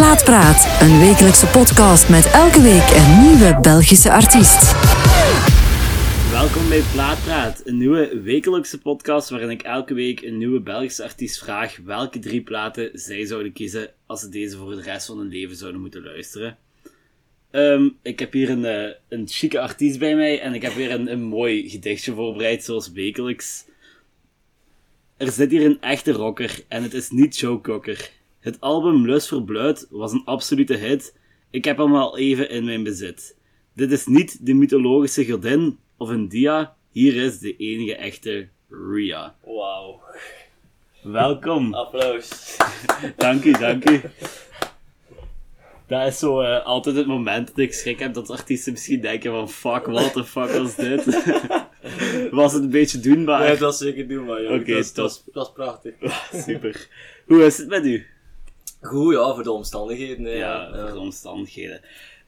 Plaatpraat, een wekelijkse podcast met elke week een nieuwe Belgische artiest. Welkom bij Plaatpraat, een nieuwe wekelijkse podcast waarin ik elke week een nieuwe Belgische artiest vraag welke drie platen zij zouden kiezen als ze deze voor de rest van hun leven zouden moeten luisteren. Ehm, ik heb hier een, eh, een chique artiest bij mij en ik heb weer een, een mooi gedichtje voorbereid, zoals wekelijks. Er zit hier een echte rocker en het is niet Joe Cocker. Het album Lust voor Bloed was een absolute hit. Ik heb hem al even in mijn bezit. Dit is niet de mythologische godin of een dia. Hier is de enige echte Ria. Wauw. Welkom. Applaus. Dank u, dank u. Dat is zo eh, altijd het moment dat ik schrik heb dat artiesten misschien denken van fuck, what the fuck was dit? was het een beetje doenbaar? Ja, dat zeker doen, maar joh. Oké, stop. dat, dat is prachtig. Super. Hoe is het met u? Goed, ja, voor de omstandigheden. hè, Ja, voor de omstandigheden.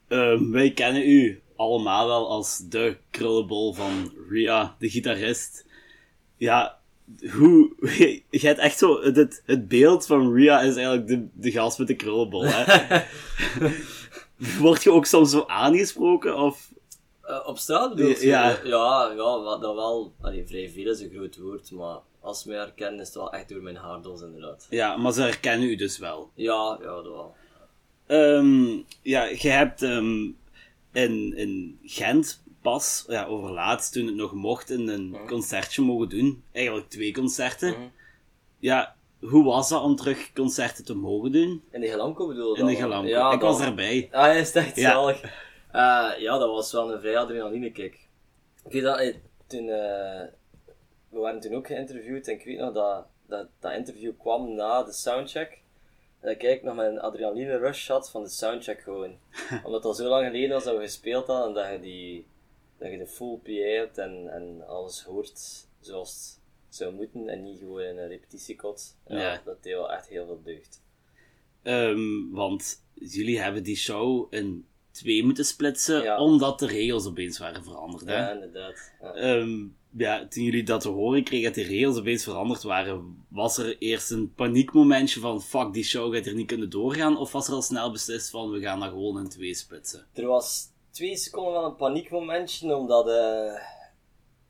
Ehm, wij kennen u allemaal wel als de krullenbol van Ria, de gitarist. Ja, hoe... Je hebt echt zo... Het, het beeld van Ria is eigenlijk de, de gast met de krullenbol, hè? Word je ook soms zo aangesproken, of... Eh, op straat bedoel je? Ja. Ja, ja, wa- dat wel. Allee, vrij veel is een groot woord, maar als ze mij herkennen is het wel echt door mijn haardos inderdaad. Ja, maar ze herkennen u dus wel. Ja, ja, dat wel. Ehm, ja, je hebt ehm, in, in Gent pas, ja, overlaatst toen het nog mocht, een, een concertje mogen doen. Eigenlijk twee concerten. Mhm. Ja, hoe was dat om terug concerten te mogen doen? In de Gelamco bedoel je In de? Gelamco. Ja, ik was daarbij. Ah, ja, is echt Ja. zalig. Eh, ja, dat was wel een vrij adrenaline kick. Ik weet dat, eh, toen, eh, we waren toen ook geïnterviewd en ik weet nog dat dat, dat interview kwam na de soundcheck. En dat ik eigenlijk nog mijn adrenaline rush had van de soundcheck gewoon. Omdat dat zo lang geleden was dat we gespeeld hadden en dat je, die, dat je de full PA hebt en, en alles hoort zoals het zou moeten en niet gewoon in een repetitiekot. Ja, Ja. Dat deed wel echt heel veel deugd. Ehm, want jullie hebben die show in twee moeten splitsen, Ja. omdat de regels opeens waren veranderd. Hè? Ja, inderdaad. Ja. Ehm, ja, toen jullie dat te horen kregen dat die regels opeens veranderd waren, was er eerst een paniekmomentje van fuck, die show gaat er niet kunnen doorgaan? Of was er al snel beslist van we gaan dat gewoon in twee splitsen? Er was twee seconden wel een paniekmomentje, omdat eh,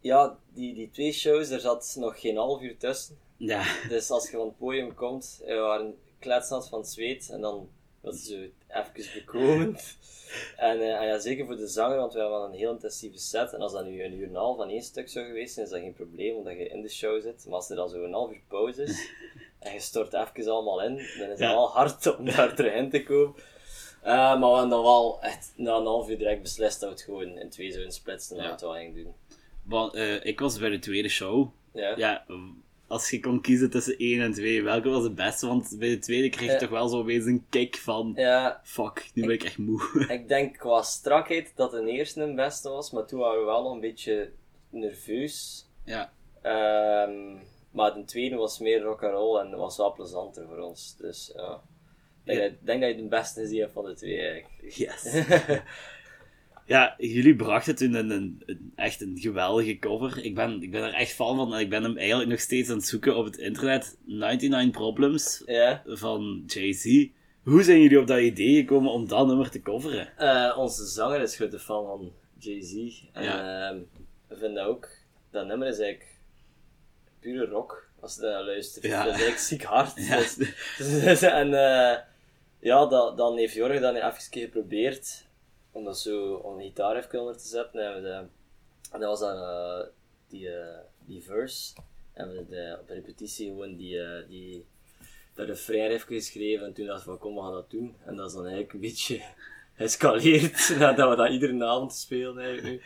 ja, die, die twee shows, er zat nog geen half uur tussen. Ja, Dus als je van het podium komt, we waren kletsnat van het zweet en dan was het zo even bekomend. En, eh, en ja, zeker voor de zanger, want we hebben wel een heel intensieve set. En als dat nu een uur en een half van één stuk zou geweest zijn, is dat geen probleem, omdat je in de show zit. Maar als er dan zo een half uur pauze is, en je stort even allemaal in, dan is het Ja. wel hard om daar terug in te komen. Eh, maar we hebben dan wel echt na een half uur direct beslist dat we het gewoon in twee zouden splitsen en Ja. dat we het wel doen. want eh, ik was bij de tweede show. Ja. Ja, als je kon kiezen tussen één en twee, welke was het beste? Want bij de tweede kreeg je Ja. toch wel zo opeens een kick van ja, fuck, nu ben ik echt moe. Ik denk qua strakheid dat de eerste een beste was, maar toen waren we wel een beetje nerveus. ja, Ehm, maar de tweede was meer rock and roll en was wel plezanter voor ons. Dus ja. Ik denk, Ja. dat, ik denk dat je de beste gezien hebt van de twee eigenlijk. yes. Ja, jullie brachten toen een, een, een- echt een geweldige cover. Ik ben, ik ben er echt fan van en ik ben hem eigenlijk nog steeds aan het zoeken op het internet. 99 Problems Ja. van Jay-Z. Hoe zijn jullie op dat idee gekomen om dat nummer te coveren? Eh, onze zanger is grote fan van Jay-Z. En Ja. ehm, we vinden ook, dat nummer is eigenlijk pure rock, als je daar luistert. Ja. Dat is eigenlijk ziek hard. Ja. Dus- dus- en eh, ja, dat, dan heeft Jorg dan even geprobeerd om dat zo om de gitaar even onder te zetten. En, we de, en dat was dan eh, die, eh, die verse. En we de, op de repetitie gewoon die, eh, die, dat refrein even geschreven. En toen dachten we van kom, we gaan dat doen. En dat is dan eigenlijk een beetje geëscaleerd nadat we dat iedere avond spelen eigenlijk nu.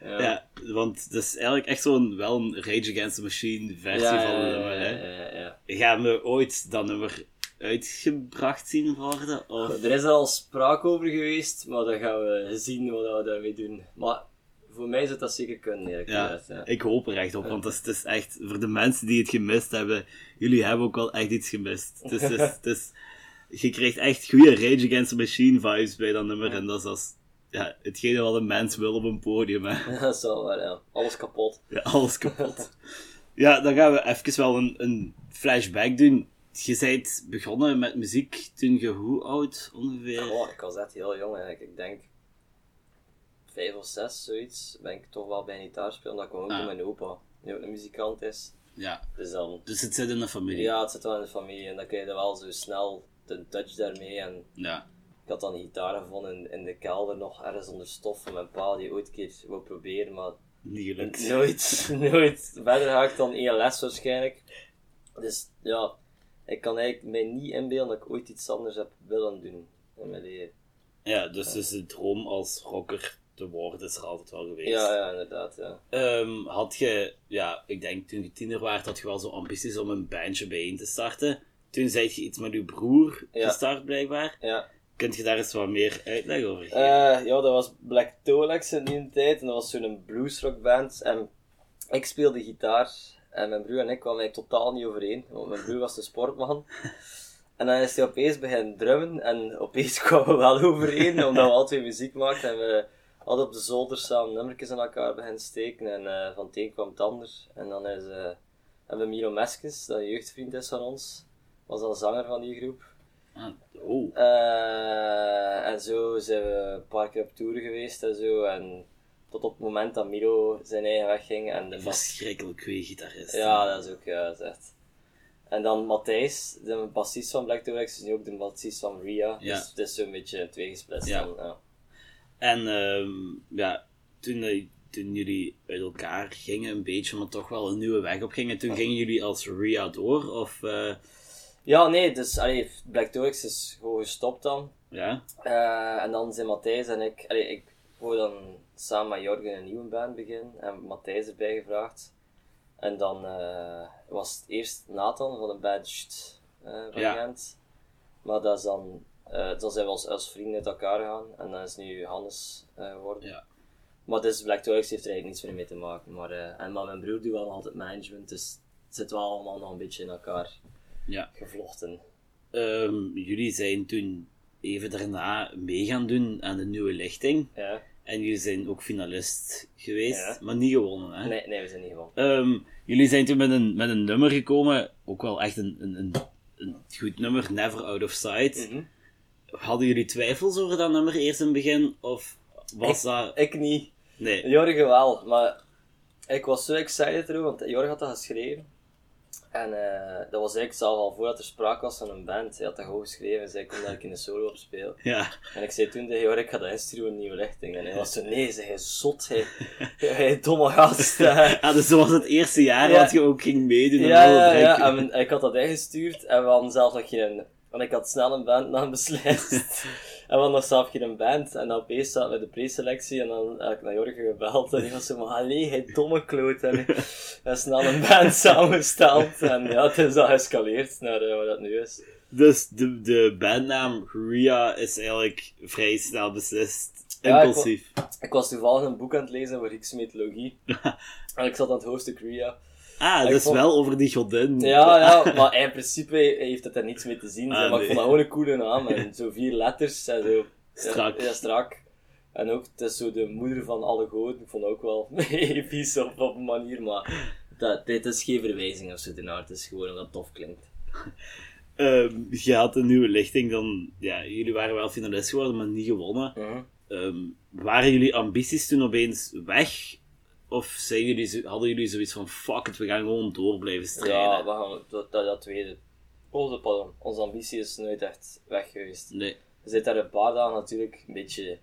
Ja. Ja, want het is eigenlijk echt zo'n wel een Rage Against the Machine versie Ja, van het ja, nummer. ja, hè. ja, ja. Gaan we ooit dat nummer uitgebracht zien worden? Of... Er is er al sprake over geweest, maar dan gaan we zien wat we daarmee doen. Maar voor mij zou dat zeker kunnen, Ja. Ja. ik hoop er echt op, want het is, het is echt, voor de mensen die het gemist hebben, jullie hebben ook wel echt iets gemist. Het is, het is, het is- je krijgt echt goede Rage Against the Machine vibes bij dat nummer, en dat is als, ja, hetgene wat een mens wil op een podium, hè. Dat is wel waar, ja. Alles kapot. Ja, alles kapot. Ja, dan gaan we even wel een, een flashback doen. Je bent begonnen met muziek toen je hoe oud ongeveer? Oh, ik was echt heel jong eigenlijk. Ik denk vijf of zes, zoiets, ben ik toch wel bij een gitaar spelen. Dat kwam ook Ah. door mijn opa, die ook een muzikant is. Ja. Dus dan, Dus het zit in de familie. ja, het zit wel in de familie en dan kun je er wel zo snel de touch daarmee. En Ja. ik had dan een gitaar gevonden in, in de kelder nog ergens onder stof van mijn pa, die ooit een keer wou proberen, maar Niet gelukt. nooit, nooit verder ga ik dan één les waarschijnlijk. Dus ja, ik kan eigenlijk mij niet inbeelden dat ik ooit iets anders heb willen doen in mijn leven. Ja, dus, dus de droom als rocker te worden is er altijd wel geweest. Ja, ja, inderdaad, ja. Ehm, had je, ja, ik denk toen je tiener was, had je wel zo ambities om een bandje bijeen te starten. Toen zei je iets met uw broer Ja. gestart, blijkbaar. ja. Kunt je daar eens wat meer uitleg over geven? Eh, ja, dat was Black Tolex in die tijd. En dat was zo'n bluesrockband. En ik speelde gitaar. En mijn broer en ik kwamen totaal niet overeen. Want mijn broer was de sportman. En dan is hij opeens beginnen drummen. En opeens kwamen we wel overeen. Omdat we altijd muziek maakten. En we hadden op de zolder samen nummertjes in elkaar beginnen steken. En eh, van het een kwam het ander. En dan is, eh, hebben we Milo Meskens, dat een jeugdvriend is van ons. Was dan zanger van die groep. Ah, oh, Eh, en zo zijn we een paar keer op tour geweest en zo. En tot op het moment dat Milo zijn eigen weg ging. En de verschrikkelijk goeie gitarist. Ja, dat is ook, ja, dat is echt. En dan Matthijs, de bassist van Black is nu ook de bassist van Ria. Ja. Dus het is zo'n beetje tweegesplitst. Ja. dan, ja. En ehm, ja, toen, eh, toen jullie uit elkaar gingen een beetje, maar toch wel een nieuwe weg op gingen, toen gingen jullie als Ria door? Of, eh, Ja, nee, dus allee, Black is gewoon gestopt dan. ja? Eh, en dan zijn Matthijs en ik, allee, ik wou dan samen met Jorgen een nieuwe band beginnen en Matthijs erbij gevraagd. En dan eh, was het eerst Nathan van de band Sht, eh, van Ja. Gent. Maar dat is dan, eh, dan zijn we als, als vrienden uit elkaar gegaan en dan is nu Hannes geworden. Ja. Maar dus Black Torex heeft er eigenlijk niets meer mee te maken. Maar, en maar mijn broer doet wel altijd management, dus het zit wel allemaal nog een beetje in elkaar Ja. gevlochten. Ehm, jullie zijn toen even daarna mee gaan doen aan de nieuwe lichting. Ja. En jullie zijn ook finalist geweest, Ja. maar niet gewonnen. Hè? Nee, nee, we zijn niet gewonnen. Ehm, jullie zijn toen met een, met een nummer gekomen, ook wel echt een, een, een, een goed nummer, Never Out of Sight. Mhm. Hadden jullie twijfels over dat nummer eerst in het begin? Of was dat... Ik niet. Nee. Jorgen wel, maar ik was zo excited erover, want Jorgen had dat geschreven. En eh, dat was eigenlijk zelf al voordat er sprake was van een band. Hij had dat gewoon geschreven en zei ik kon dat ik in de solo op spelen. Ja. En ik zei toen tegen ik ga dat insturen in een nieuwe richting. En hij was zo, nee, zeg, hij zot, hij, hij domme gast. Ah, dus dat was het eerste jaar Ja. dat je ook ging meedoen Ja, ja, ja. En ik had dat ingestuurd en we hadden zelf nog geen... Want ik had snel een bandnaam beslist. en hadden nog zelf geen band. En dan opeens we in de preselectie en dan heb ik naar Jorgen gebeld. En die was zo, maar allee, hij domme kloot. En we snel een band samengesteld. En ja, het is al gescaleerd naar eh, wat dat nu is. Dus de, de bandnaam Ria is eigenlijk vrij snel beslist. Ja, ik Impulsief. Ik was toevallig een boek aan het lezen over Griekse mythologie. en ik zat aan het hoofdstuk Ria. Ah, dus vond- wel over die godin. Ja, ja, maar in principe heeft het er niets mee te zien. Ah, maar ik vond dat gewoon een coole naam. En zo vier letters en zo. Strak. Ja, strak. En ook, het is zo de moeder van alle goden. Ik vond dat ook wel episch op, op een manier, maar dat, dit is geen verwijzing of zo ernaar. Het is gewoon omdat het tof klinkt. Ehm, je had een nieuwe lichting, dan... Ja, jullie waren wel finalist geworden, maar niet gewonnen. Ehm, waren jullie ambities toen opeens weg? Of zijn jullie, zo- hadden jullie zoiets van, fuck it, we gaan gewoon door blijven strijden? Ja, we gaan, dat, dat, dat tweede. Onze, pardon, onze ambitie is nooit echt weg geweest. Nee, Je zit daar een paar dagen natuurlijk een beetje,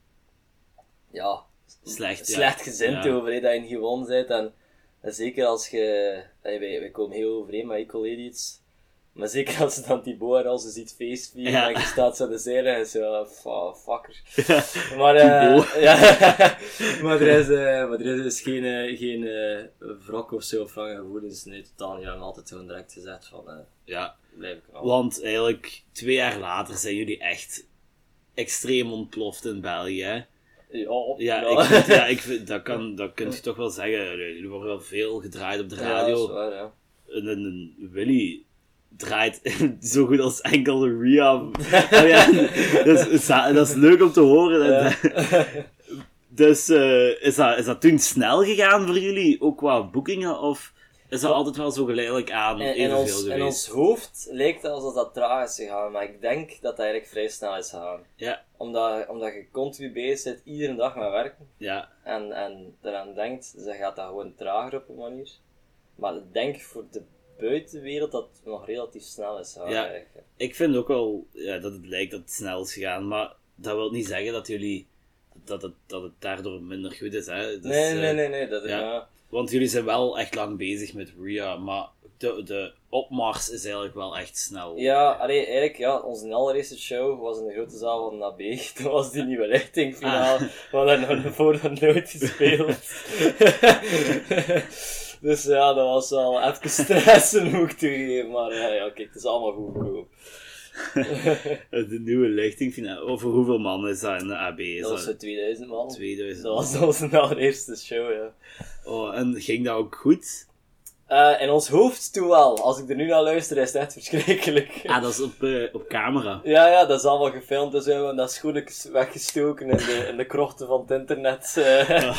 ja, slecht. ja. slecht gezind Ja. over dat je niet gewonnen bent. En, en zeker als je, hey, wij, wij komen heel overeen met Equal Idiots. Maar zeker als je dan die boer als je ziet feestvieren Ja. en je staat zo de zijde en zo, fa- fucker. Maar, eh, ja, maar er is, eh, maar er is dus geen, eh, geen wrok of zo van je gevoelens. Nee, totaal niet. We hebben altijd gewoon direct gezegd van, Ja, blijf ik al. want eigenlijk twee jaar later zijn jullie echt extreem ontploft in België. Ja, Ja, ja. Ik vind, ja ik vind, dat, kan, dat kun je toch wel zeggen. Jullie worden wel veel gedraaid op de Ja, radio. dat is waar, ja. en Willy draait zo goed als enkel Ria. Oh ja, dat, is, dat is leuk om te horen. Ja. Dus eh, is, dat, is dat toen snel gegaan voor jullie? Ook qua boekingen? Of is dat altijd wel zo geleidelijk aan evenveel ons, geweest. en ons hoofd lijkt alsof dat traag is gegaan, maar ik denk dat dat eigenlijk vrij snel is gegaan. Ja, Omdat, omdat je continu bezig zit, iedere dag met werken. ja, En, en eraan denkt, dan gaat dat gewoon trager op een manier. Maar ik denk voor de buitenwereld dat nog relatief snel is. Ja. eigenlijk. ik vind ook wel ja, dat het lijkt dat het snel is gegaan, maar dat wil niet zeggen dat jullie dat het, dat het daardoor minder goed is. Hè? Dus, nee, nee, eh, nee, nee. Dat, ja. ja. Want jullie zijn wel echt lang bezig met Ria, maar de, de opmars is eigenlijk wel echt snel. Ja, allee, eigenlijk, ja, onze allereerste show was in de grote zaal van NAB. Dat was die nieuwe lichting finaal. We hadden nog voor dat nooit gespeeld. dus ja, dat was wel even stressen, moet ik toegeven. Maar ja, ja, kijk, het is allemaal goed gekomen. De nieuwe lichting, vind ik- over hoeveel man is dat in de AB? Is Dat was zo 2000 man. 2000? Dat was onze allereerste show, ja. Oh, en ging dat ook goed? Eh, in ons hoofd toen wel. Als ik er nu naar luister, is het echt verschrikkelijk. Ah, dat is op, eh, op camera. Ja, ja, dat is allemaal gefilmd en zo. We hebben dat schoenlijk weggestoken in de, in de krochten van het internet. eh.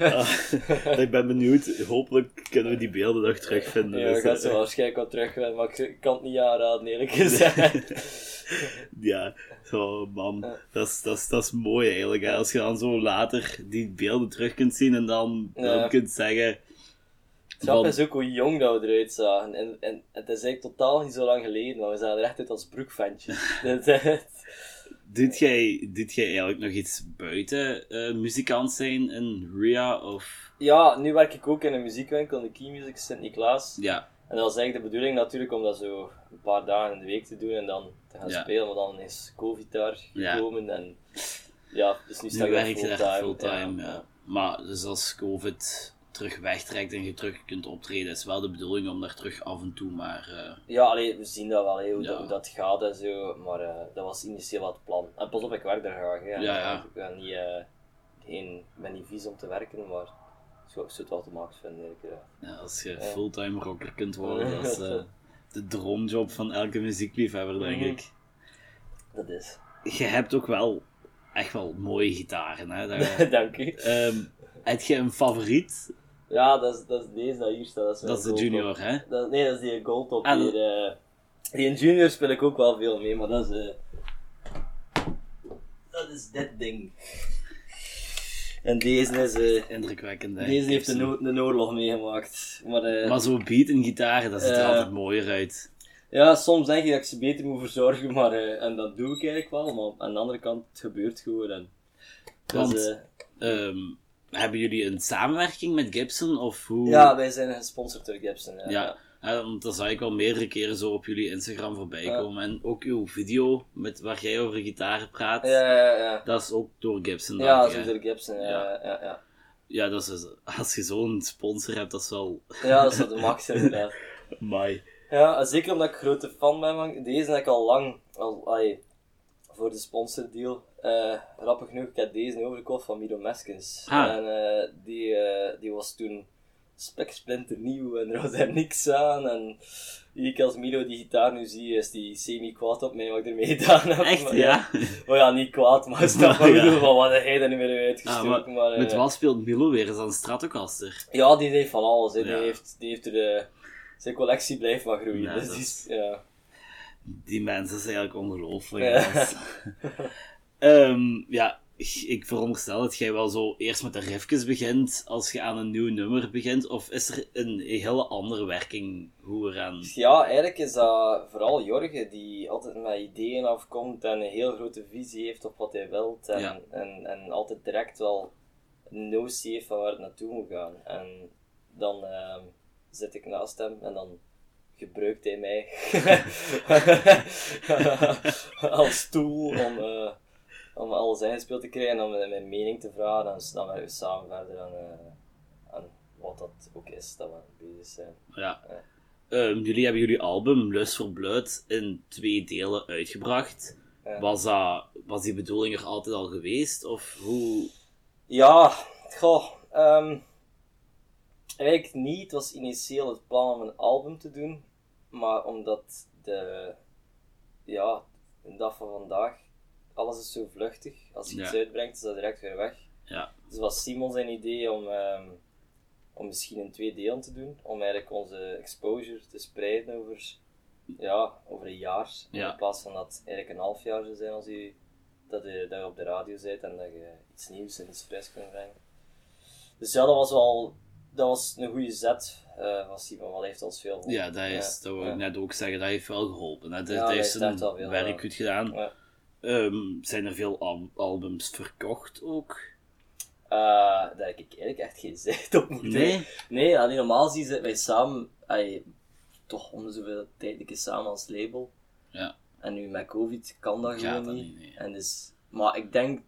Ah, ik ben benieuwd. Hopelijk kunnen we die beelden nog terugvinden. ja, ik ga ze eh, waarschijnlijk wel terug, maar ik, ik kan het niet aanraden, eerlijk gezegd. Ja, zo man. Dat is, dat, is, dat is mooi eigenlijk. Hè? Als je dan zo later die beelden terug kunt zien en dan, dan Ja. kunt zeggen. Het grap is ook hoe jong dat we eruit zagen. En, en het is eigenlijk totaal niet zo lang geleden, maar we zagen er echt uit als broekventjes. Doet jij, doet jij eigenlijk nog iets buiten eh, muzikant zijn in Ria? Of... ja, nu werk ik ook in een muziekwinkel, in de Key Music Sint-Niklaas. Ja, En dat is eigenlijk de bedoeling natuurlijk om dat zo een paar dagen in de week te doen en dan te gaan Ja. spelen. Maar dan is COVID daar Ja. gekomen en ja, dus nu sta ik fulltime. fulltime. Ja. Maar dus als COVID terug wegtrekt en je terug kunt optreden, is wel de bedoeling om daar terug af en toe maar. eh, Ja, allee, we zien dat wel, hoe, Ja. dat, hoe dat gaat en zo, maar eh, dat was initieel wat het plan. En pas op, ik werk daar graag, hè. Ja, ja. Ik ben niet, eh, geen, ik ben niet vies om te werken, maar ik zou ik het wel te maken vinden, ja, als je fulltime rocker kunt worden, dat is de droomjob van elke muziekliefhebber, denk Mhm. ik. Dat is. Je hebt ook wel echt wel mooie gitaren. Hè? Dank u. Ehm, heb je een favoriet? Ja, dat is, dat is deze dat hier staat. Dat is, Dat is de junior, hè? Dat, nee, dat is die goldtop Ah, hier. eh. die in junior speel ik ook wel veel mee, maar dat is... eh, dat is dit ding. En deze is... eh, Indrukwekkend. hè? deze heeft een, o- een oorlog meegemaakt. Maar, Maar zo'n beat in gitaren, dat ziet er altijd mooier uit. Ja, soms denk je dat ik ze beter moet verzorgen, maar, en dat doe ik eigenlijk wel, maar aan de andere kant, het gebeurt gewoon. En, dus, Want- eh, Ehm, hebben jullie een samenwerking met Gibson? Of hoe? ja, wij zijn gesponsord door Gibson. Ja. Ja, want dat zag ik al meerdere keren zo op jullie Instagram voorbij komen. En ook uw video met, waar jij over gitaren praat, Ja, ja, ja. dat is ook door Gibson. Ja, ik, hè? door Gibson, ja. Ja. ja, ja. ja dat is, dus- als je zo'n sponsor hebt, dat is wel... Ja, dat is wel de max inderdaad. Mai. Ja, zeker omdat ik grote fan ben van deze heb ik al lang, al, ai, voor de sponsordeal. Grappig genoeg, ik heb deze overgekocht van Miro Meskens. Ah. En eh, die, eh, die was toen speksplinter nieuw en er was daar niks aan. En ik als Miro die gitaar nu zie, is die semi-kwaad op mij wat ik ermee gedaan heb. Echt, Maar ja? Maar ja, niet kwaad, maar snap ik Ja. van wat heb jij daar nu weer Ah, uitgestoken. maar, maar, met wat speelt Milo weer? Is dat een Stratocaster? Ja, die heeft van alles. Ja. Die, heeft, die heeft er, eh, zijn collectie blijft maar groeien. Ja, dus die is- is- ja. Die mensen zijn eigenlijk ongelooflijk. Ehm, ja, ik- veronderstel dat jij wel zo eerst met de riffjes begint als je aan een nieuw nummer begint. Of is er een hele andere werking hoe eraan... Ja, eigenlijk is dat vooral Jorge die altijd met ideeën afkomt en een heel grote visie heeft op wat hij wilt. En, Ja. en, en altijd direct wel een notie heeft van waar het naartoe moet gaan. En dan ehm, zit ik naast hem en dan gebruikt hij mij als stoel om, eh, om alles ingespeeld te krijgen en om mijn mening te vragen. En dan werken we samen verder aan, eh, aan wat dat ook is dat we bezig zijn. Ja. Ehm, jullie hebben jullie album Lust voor Bloed in twee delen uitgebracht. Was, dat, was die bedoeling er altijd al geweest? Of hoe... Ja, goh, ehm, eigenlijk niet. Het was initieel het plan om een album te doen, maar omdat de, ja, de dag van vandaag, alles is zo vluchtig. Als je iets Ja. uitbrengt, is dat direct weer weg. Ja, Dus was Simon zijn idee om, ehm, om misschien in twee delen te doen, om eigenlijk onze exposure te spreiden over, ja, over een jaar. Ja. In plaats van dat het eigenlijk een half jaar zou zijn als je, dat, je, dat je op de radio bent en dat je iets nieuws en iets fris kunt brengen. Dus ja, dat was wel dat was een goede zet eh, van Simon, wat heeft ons veel geholpen. Ja, dat, is, dat wil ik net ook zeggen, dat heeft wel geholpen. Dat, Ja, dat heeft wel zijn werk goed gedaan. Ehm, zijn er veel al- albums verkocht ook? Eh, daar heb ik eigenlijk echt geen zicht op. Nee? Nee, alleen normaal zien ze wij samen, allee, toch om zoveel tijd samen als label. Ja. En nu met COVID kan dat Gaat gewoon dat niet. niet, nee. En dus, maar ik denk,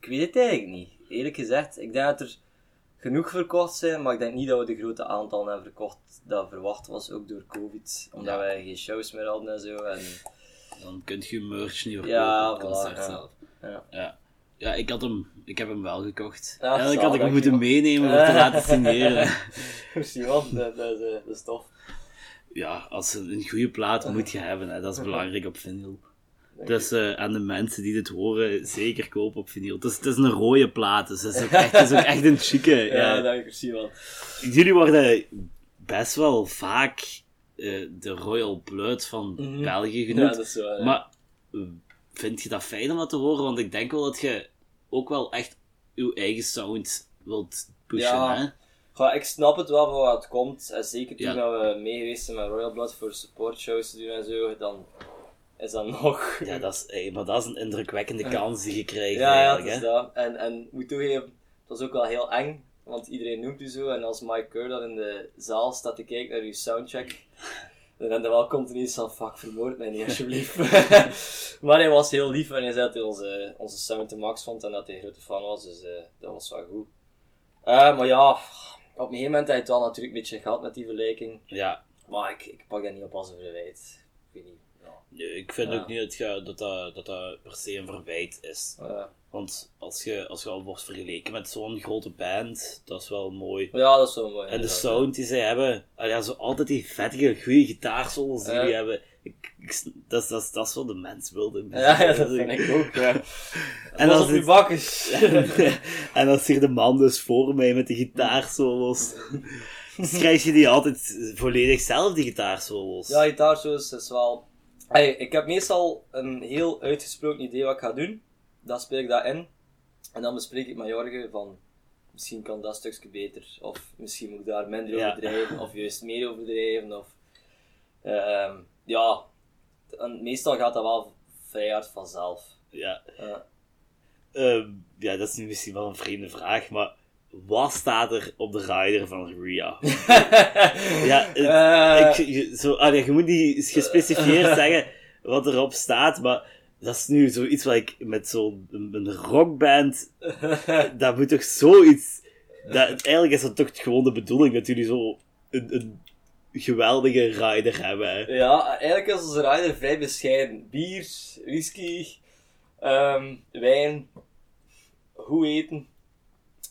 ik weet het eigenlijk niet. Eerlijk gezegd, ik denk dat er genoeg verkocht zijn, maar ik denk niet dat we de grote aantallen hebben verkocht dat verwacht was, ook door COVID. Omdat Ja. wij geen shows meer hadden en zo. En, Dan kunt je merch niet verkopen Ja, op het concert voilà, zelf. ja. Ja. Ja, ik, had hem, ik heb hem wel gekocht. Ja, Eigenlijk had ik hem moeten meenemen om te laten signeren. Merci man, dat, dat, eh, dat is tof. ja, als een goede plaat moet je hebben, hè. dat is belangrijk op vinyl. Dus eh, aan de mensen die dit horen, zeker kopen op vinyl. Het is, het is een rode plaat, dus het is ook echt, het is ook echt een chique. Ja, Ja. dank je, man. Jullie worden best wel vaak eh, de Royal Blood van Mhm. België Ja, genoemd. dat is ja. Maar eh, vind je dat fijn om dat te horen? Want ik denk wel dat je ook wel echt je eigen sound wilt pushen, Ja. hè? Ja, ik snap het wel van wat het komt. En zeker toen Ja. dat we mee geweest zijn met Royal Blood voor supportshows te doen en zo, dan is dat nog. Ja, dat is, eh, maar dat is een indrukwekkende kans die je krijgt ja, ja, het is dat. En, en ik moet toegeven, het was ook wel heel eng, want iedereen noemt u zo. En als Mike Kerr dan in de zaal staat te kijken naar uw soundcheck, dan heb je wel continu van, fuck, vermoord mij niet alsjeblieft. maar hij was heel lief en hij zei dat hij onze, onze sound te max vond en dat hij een grote fan was, dus eh, dat was wel goed. Eh, maar ja, op een gegeven moment heb je het wel natuurlijk een beetje gehad met die vergelijking. Ja, Maar ik, ik pak dat niet op als een verwijt. Ik weet niet. Ja. nee, ik vind Ja. ook niet dat, dat, dat, dat per se een verwijt is. Want als je, als je al wordt vergeleken met zo'n grote band, dat is wel mooi. ja, dat is wel mooi. En de sound die zij hebben, ja, zo altijd die vettige, goede gitaarsolos die Ja. die hebben. Ik, ik, dat, is- dat, dat is wat de mens wilde. Ja, ja, dat vind ik ook. Ja. En als bakkes. en als hier de man dus voor mij met de gitaarsolos, dus krijg je die altijd volledig zelf, die gitaarsolos. Ja, gitaarsolos is wel... Hey, ik heb meestal een heel uitgesproken idee wat ik ga doen. Dan speel ik dat in. En dan bespreek ik met Jorge van... Misschien kan dat stukje beter. Of misschien moet ik daar minder Ja. overdrijven. Of juist meer overdrijven. Of... ehm, ja. En meestal gaat dat wel vrij hard vanzelf. Ja. Ja. Ehm, ja, dat is nu misschien wel een vreemde vraag, maar wat staat er op de rider van Ria? Ja, het- Eh. ik, je, zo, allee, je moet niet gespecifieerd zeggen wat erop staat, maar dat is nu zoiets wat ik met zo'n een rockband, dat moet toch zoiets, dat, eigenlijk is dat toch gewoon de bedoeling dat jullie zo een, een geweldige rider hebben. Ja, eigenlijk is onze rider vrij bescheiden. Bier, whisky, ehm, wijn, goed eten.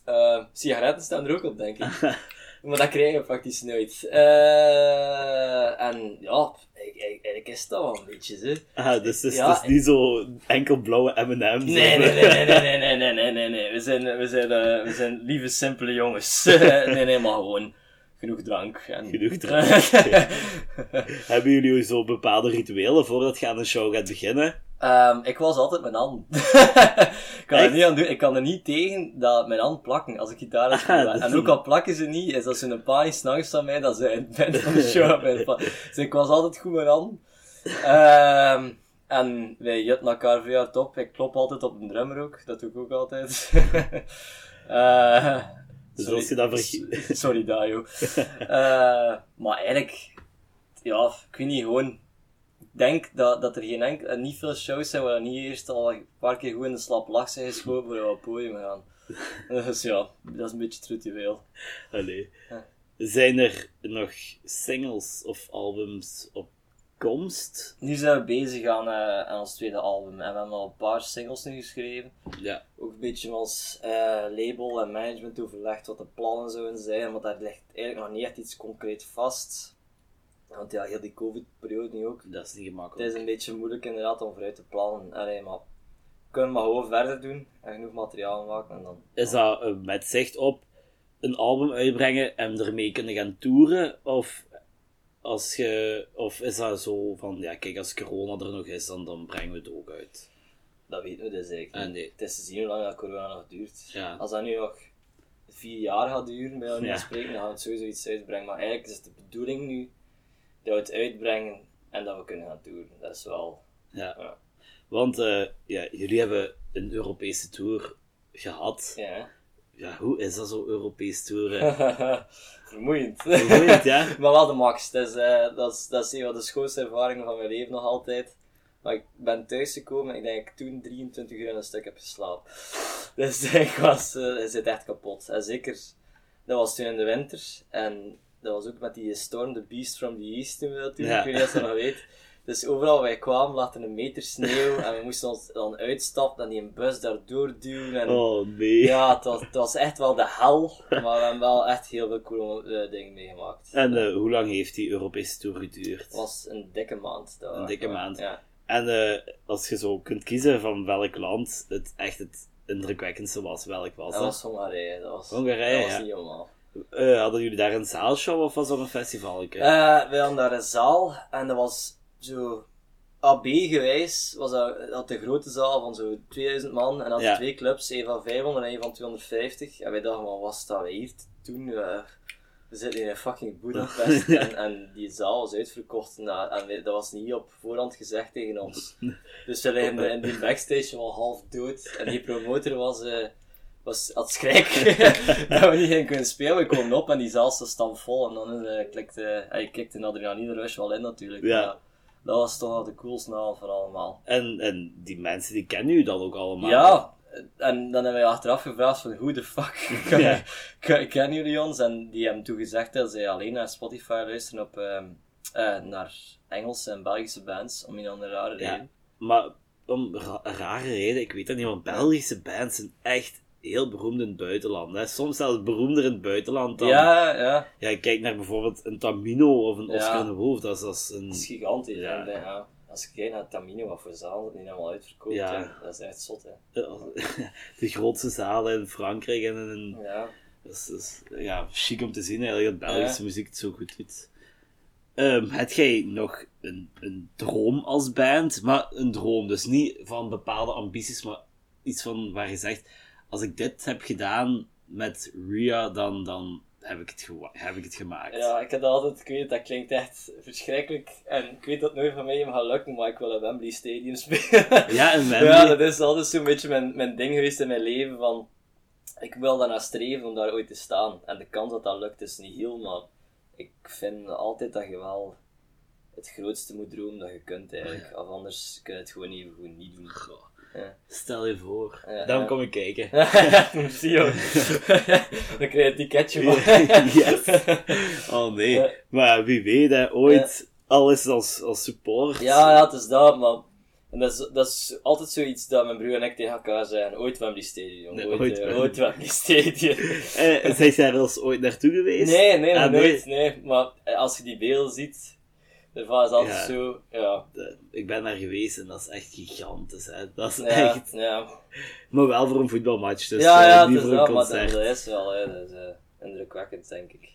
Ehm, sigaretten staan er ook op, denk ik. maar dat krijgen we praktisch nooit. Eh, en ja, eigenlijk is dat wel een beetje, hè. Ah, dus het is, Ja, het is niet zo enkel blauwe M&M's. Nee, nee, nee, nee, nee, nee, nee, nee, nee, nee. We zijn, we zijn, eh, we zijn lieve, simpele jongens. nee, nee, maar gewoon genoeg drank. En... Genoeg drank. Hebben jullie zo bepaalde rituelen voordat je aan een show gaat beginnen? Ehm, ik was altijd mijn hand. ik kan er niet aan doen. Ik kan er niet tegen dat mijn hand plakken als ik gitaar speel. Ah, en ook al plakken ze niet, is dat ze een panisch angst van mij dat ze in het van de show hebben. Dus ik was altijd goed mijn hand. Ehm, en wij jutten elkaar vrij hard op. Ik klop altijd op een drummer ook. Dat doe ik ook altijd. Dus sorry- als je dat vergeet- Sorry, Dajo. Eh, maar eigenlijk, ja, ik weet niet, gewoon denk dat, dat er geen enkel, en niet veel shows zijn waar niet eerst al een paar keer goed in de slap lach zijn geschoten voor we op het podium gaan. Dus ja, dat is een beetje het ritueel. Allee. Ja. Zijn er nog singles of albums op komst? Nu zijn we bezig aan, eh, aan ons tweede album en we hebben al een paar singles nu geschreven. Ja. Ook een beetje met ons eh, label en management overlegd wat de plannen zouden zijn, maar daar ligt eigenlijk nog niet echt iets concreet vast. Want ja, heel die covid-periode nu ook. Dat is niet Het gemakkelijk. is een beetje moeilijk inderdaad om vooruit te plannen. Allee, maar we kunnen maar gewoon verder doen en genoeg materiaal maken en dan... Is dat eh, met zicht op een album uitbrengen en ermee kunnen gaan toeren? Of, als je, of is dat zo van, ja kijk, als corona er nog is, dan, dan brengen we het ook uit? Dat weten we dus eigenlijk Ah, niet. nee. Het is te zien hoe lang dat corona nog duurt. Ja. Als dat nu nog vier jaar gaat duren, bij wijze Ja. spreken, dan gaan we het sowieso iets uitbrengen. Maar eigenlijk is het de bedoeling nu dat we het uitbrengen en dat we kunnen gaan toeren. Dat is wel... Ja. Ja. Want ja, jullie hebben een Europese tour gehad. Ja. Ja, hoe is dat zo, Europees toeren? Vermoeiend. Vermoeiend, ja? maar wel de max. Dat is, eh, dat, is, dat is een van de schoonste ervaringen van mijn leven nog altijd. Maar ik ben thuisgekomen en ik denk dat ik toen 23 uur in een stuk heb geslapen. Dus ik was, eh ik zit echt kapot. En zeker, dat was toen in de winter. En dat was ook met die Storm, the Beast from the East toen we dat doen. Ja. Ik weet niet of je dat nog weet. Dus overal waar wij kwamen lag er een meter sneeuw. En we moesten ons dan uitstappen en die een bus daardoor duwen. En Oh nee. ja, het was, het was echt wel de hel. Maar we hebben wel echt heel veel coole eh, dingen meegemaakt. En eh, hoe lang heeft die Europese tour geduurd? Het was een dikke maand. dat Een dikke maand. Ja. En eh, als je zo kunt kiezen van welk land het echt het indrukwekkendste was, welk was Dat dat? was Hongarije. Dat was, Hongarije, dat was niet helemaal. Eh, hadden jullie daar een zaalshow of was dat een festivalke? Eh, we hadden daar een zaal en dat was zo AB gewijs. Was dat, dat had de grote zaal van zo 2000 man en Ja. twee clubs, een van 500 en een van 250. En wij dachten, wat was dat hier? Eh, we zitten in fucking Budapest en, en die zaal was uitverkocht en, dat, en wij- dat was niet op voorhand gezegd tegen ons. Dus we liggen in die backstage wel half dood en die promotor was, eh was had schrik dat we niet gingen kunnen spelen. We komen op en die zaal stond stampvol en dan eh klikte, hij kikte een adrenaline rush wel in natuurlijk. Ja. Maar dat was toch wel de coolste avond van allemaal. En, en die mensen die kennen u dan ook allemaal? Ja, en dan hebben we achteraf gevraagd van hoe de fuck Ja. ken- kennen jullie ons? En die hebben toen gezegd dat zij alleen naar Spotify luisteren op, ehm, eh, naar Engelse en Belgische bands, om een andere rare Ja. reden. Maar om ra- rare reden, ik weet dat niet, want Belgische bands zijn echt heel beroemd in het buitenland. Hè? Soms zelfs beroemder in het buitenland dan... Ja, ja, Ja, kijk naar bijvoorbeeld een Tamino of een Ja. Oscar de Wolf, dat is, dat is een... dat is gigantisch. Ja. Ja, als je kijkt naar Tamino, wat voor zaal dat niet helemaal uitverkoopt, Ja. ja, dat is echt zot. Hè. de grootste zalen in Frankrijk en in... Ja. Dat is, dat is, ja, chic om te zien eigenlijk dat Belgische Ja. muziek het zo goed doet. Ehm heb jij nog een, een droom als band? Maar een droom, dus niet van bepaalde ambities, maar iets van waar je zegt, als ik dit heb gedaan met Ria, dan, dan heb, ik het heb ik het gemaakt. Ja, ik heb altijd, ik weet, dat klinkt echt verschrikkelijk. En ik weet dat het nooit van mij gaat lukken, maar ik wil een Wembley Stadium spelen. Ja, en Wembley. Ja, dat is altijd zo'n beetje mijn, mijn ding geweest in mijn leven. Van, ik wil daarna streven om daar ooit te staan. En de kans dat dat lukt is niet heel, maar ik vind altijd dat je wel het grootste moet dromen dat je kunt eigenlijk. Of anders kun je het gewoon even goed niet doen. Stel je voor. Dan kom ik kijken. Zie je. Dan krijg je een ticketje van. yes. Oh nee. Maar wie weet, hè, ooit, al is het als, als support. Ja, ja, het is dat, maar... En dat, is, dat is altijd zoiets dat mijn broer en ik tegen elkaar zeggen. Ooit Wembley Stadium. Nee, ooit, ooit eh, ooit Wembley Stadium. Eh, zijn jij er eens ooit naartoe geweest? Nee, nee, Ah, nooit. Nee. Maar eh, als je die beelden ziet, daarvan is altijd Ja. zo... Ja. De- ik ben daar geweest en dat is echt gigantisch. Hè. Dat is Ja, echt... ja. Maar wel voor een voetbalmatch, dus ja, eh, ja, niet voor een dat, concert. dat is wel, hè. Dat is eh, indrukwekkend, denk ik.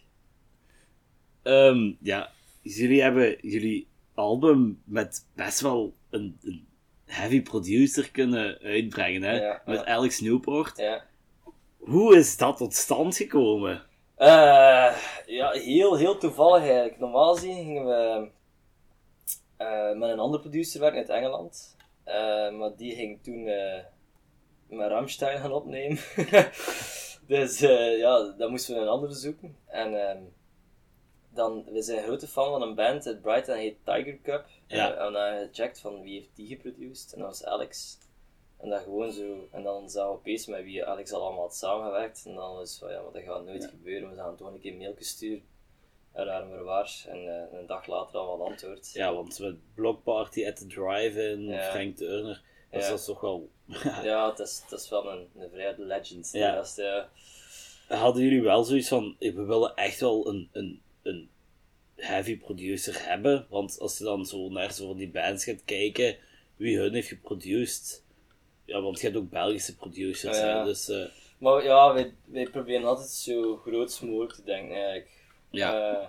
Ehm, ja, jullie hebben jullie album met best wel een, een heavy producer kunnen uitbrengen, hè? Ja, met ja. Alex Newport. Ja. Hoe is dat tot stand gekomen? Eh, ja, heel, heel toevallig eigenlijk. Normaal gezien gingen we met een andere producer werken uit Engeland. Eh, maar die ging toen eh, met Ramstein gaan opnemen. dus eh, ja, dan moesten we een andere zoeken. En ehm, dan, we zijn grote fan van een band uit Brighton, heet Tiger Cup. Ja. En hebben gecheckt van wie heeft die geproduceerd. En dat was Alex. En dat gewoon zo, en dan zagen we opeens met wie Alex al allemaal had samengewerkt. En dan was van, ja, maar dat gaat nooit gebeuren. We gaan toch een keer een mailje sturen. En daar maar waar. En eh, een dag later al wat antwoord. Ja, want met Block Party at the Drive-In, Ja. Frank Turner, dat is dat toch wel... Ja, het is, het is wel een, een vrij legend. Ja. Hadden jullie wel zoiets van, we willen echt wel een, een, een heavy producer hebben? Want als je dan zo naar zo van die bands gaat kijken, wie hun heeft geproduced... Ja, want je hebt ook Belgische producers, Ja. hè, dus... eh, Maar ja, wij, wij proberen altijd zo groot mogelijk te denken eigenlijk. Ja. Eh,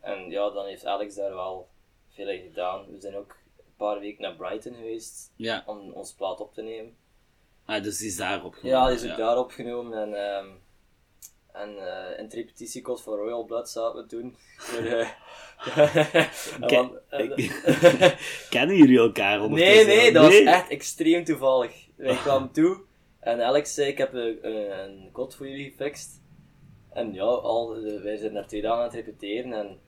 en ja, dan heeft Alex daar wel veel in gedaan. We zijn ook een paar weken naar Brighton geweest Ja. om ons plaat op te nemen. Ah, dus die is daarop Ja, die is ook daar opgenomen en, ehm en eh, in het repetitiekot van Royal Blood zaten we toen. Voor, eh, en Ke- want- en- Kennen jullie elkaar nee, nee, dat Nee? was echt extreem toevallig. Wij kwamen toe en Alex zei: Ik heb een, een, een kot voor jullie gefixt. En ja, al, eh, wij zijn daar twee dagen aan het repeteren en,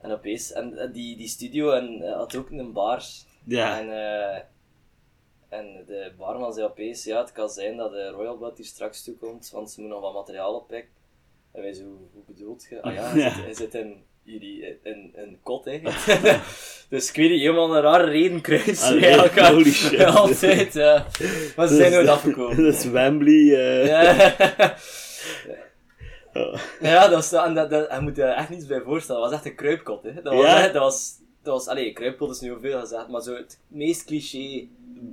en opeens. En eh, die, die studio en, eh, had ook een bar. Ja. En, en de barman zei opeens: Ja, het kan zijn dat de Royal Blood hier straks toekomt, want ze moeten nog wat materiaal oppikken. En wij zo: Hoe bedoelt je? Ah ja, hij Ja. zit, hij zit in jullie in een kot, hè. dus ik weet niet, helemaal een rare reden kruis. Eigenlijk. holy shit. Altijd, ja. Maar ze zijn nooit afgekomen. Dat is Wembley. eh. Ja. Oh. ja, dat was, en dat, dat, je moet je echt niets bij voorstellen. Dat was echt een kruipkot, hè. Dat was, Ja? echt- dat was, dat was, allee, kruipkot is nu veel gezegd, maar zo het meest cliché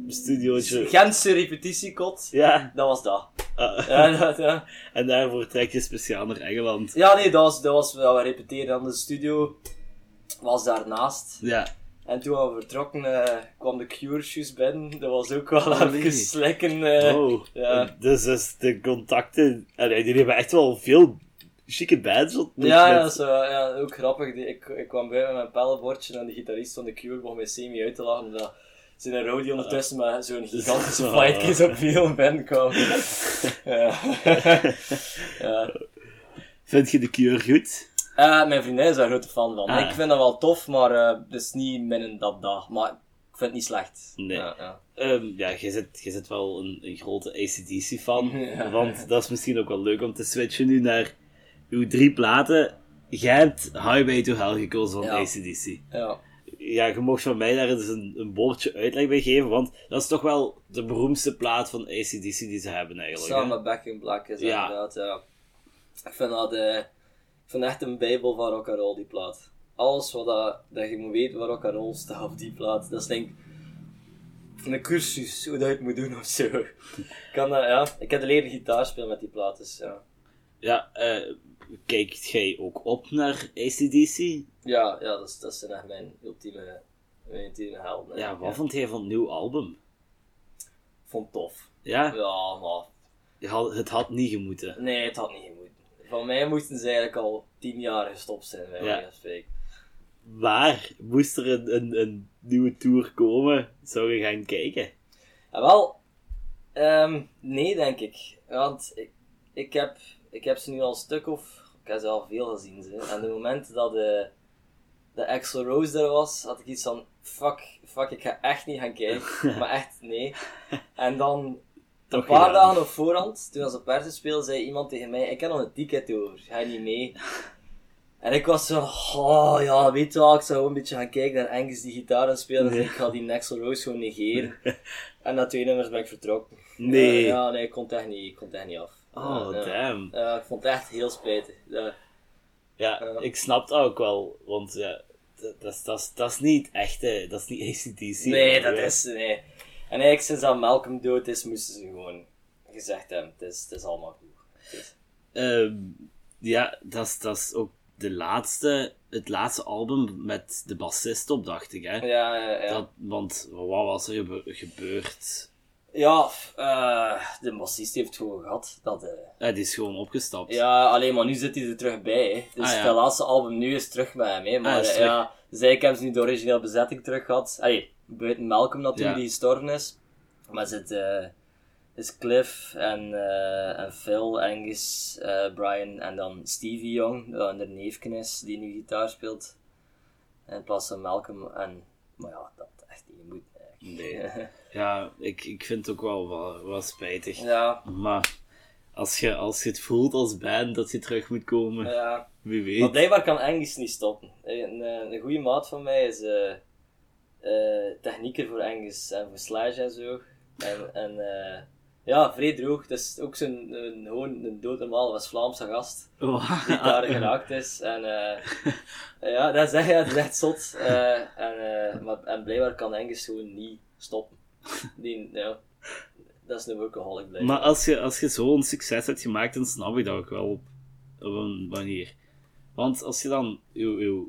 Studiootje. Gentse repetitiekot, Ja. dat was dat. Ah. Ja, dat, ja. En daarvoor trek je speciaal naar Engeland. ja, nee, dat was, dat was we repeteren aan de studio, was daarnaast. Ja. En toen we vertrokken, eh, kwam de Cure juist binnen. Dat was ook wel Oh, even slikken. eh. Oh. ja. Dus, dus de contacten... Allee, die hebben echt wel veel chique bands ontmoet Ja, ja, zo, ja, ook grappig. Die- Ik, ik kwam bij met mijn pellenbordje en de gitarist van de Cure begon mij semi uit te lachen. Omdat zijn een roadie ondertussen met zo'n gigantische Oh. op film binnenkwam. ja. ja. Vind je de Cure goed? Eh, mijn vriendin is daar een grote fan van. Ah. Ik vind dat wel tof, maar eh, het is niet min dat dag. Maar ik vind het niet slecht. Nee. Ja, ja. Ehm, ja, je zit, je zit wel een, een grote ACDC-fan. Ja. Want dat is misschien ook wel leuk om te switchen nu naar uw drie platen. Jij hebt Highway to Hell gekozen van. ACDC. ja. Ja, je mocht van mij daar eens een, een woordje uitleg bij geven, want dat is toch wel de beroemdste plaat van ACDC die ze hebben eigenlijk. Samen Back in Black is Ja. inderdaad, ja. Ik vind dat eh, ik vind echt een bijbel van rock and roll die plaat. Alles wat dat, dat je moet weten waar rock and roll staat op die plaat, dat is denk ik een cursus hoe dat je het moet doen of zo. Ik kan ja. Ik heb leren gitaar spelen met die plaat, dus ja. Ja, eh, kijkt jij ook op naar ACDC? Ja, ja dat, is, dat zijn echt mijn ultieme, mijn ultieme helden. Ja, wat vond jij van het nieuwe album? Vond het tof. Ja, Ja, maar je had- het had niet gemoeten. nee, het had niet gemoeten. Van mij moesten ze eigenlijk al tien jaar gestopt zijn, bij Ja. spreken. Moest er een, een, een nieuwe tour komen? Zou je gaan kijken? Ja, wel, ehm, nee, denk ik. Want ik, ik, heb, ik heb ze nu al een stuk of. Ik heb ze al veel gezien. Ze. En de moment dat de, de Axel Rose er was, had ik iets van: fuck, fuck, ik ga echt niet gaan kijken. maar echt, nee. En dan, een paar gedaan. dagen op voorhand, toen ze op Persen speelde, zei iemand tegen mij: Ik heb nog een ticket over, ga je niet mee? En ik was zo, oh ja, weet je wel, ik zou gewoon een beetje gaan kijken naar Angus die het spelen. Dus ik ga die Axel Rose gewoon negeren. En na twee nummers ben ik vertrokken. Nee. Ja, ja, nee, ik kon het echt niet, ik kon het echt niet af. Oh, damn. Ik vond het echt heel spijtig. Ja. Ik snap dat ook wel, want ja, dat, is- niet echt, eh, dat is niet ACDC. Nee, dat is, nee. En eigenlijk sinds dat Malcolm dood is, moesten ze gewoon gezegd hebben, het is, het is allemaal goed. Is- Ehm, ja, dat is, ook de laatste, het laatste album met de bassist op, dacht ik, hè. Ja, ja, ja. Dat, want wat was er gebe- gebeurd? Ja, eh, de bassist heeft het gewoon gehad. Dat, Ja, die is gewoon opgestapt. Ja, alleen maar nu zit hij er terug bij. Hè. Dus Ah, ja. het laatste album nu is terug bij hem. Hè. Maar Ah, is eh, ja, eigenlijk hebben ze nu de originele bezetting terug gehad. Allee, buiten Malcolm natuurlijk, Ja. die gestorven is. Maar zit eh, is Cliff en, en Phil, Angus, Brian en dan Stevie Young, dat een neefje is, die nu gitaar speelt. In plaats van Malcolm. En, maar ja, dat echt niet moet. eigenlijk. Nee. Ja, ik, ik vind het ook wel, wel, spijtig. ja, Maar als je, als je het voelt als band dat je terug moet komen, ja. wie weet. Maar blijkbaar kan Angus niet stoppen. Een, een, een goede maat van mij is eh eh, technieker voor Angus en voor Slash en zo. En, en eh, ja, vrij droog. Dat is ook zo'n een, gewoon een doodnormale West-Vlaamse gast Oh, die daar geraakt is. En eh, ja, dat is echt, ja, dat is echt zot. Eh, en, eh, maar, en blijkbaar kan Angus gewoon niet stoppen. Die, ja, dat is een workaholic blijven. Maar als je, als je zo'n succes hebt gemaakt, dan snap ik dat ook wel op, op een manier. Want als je dan je, je,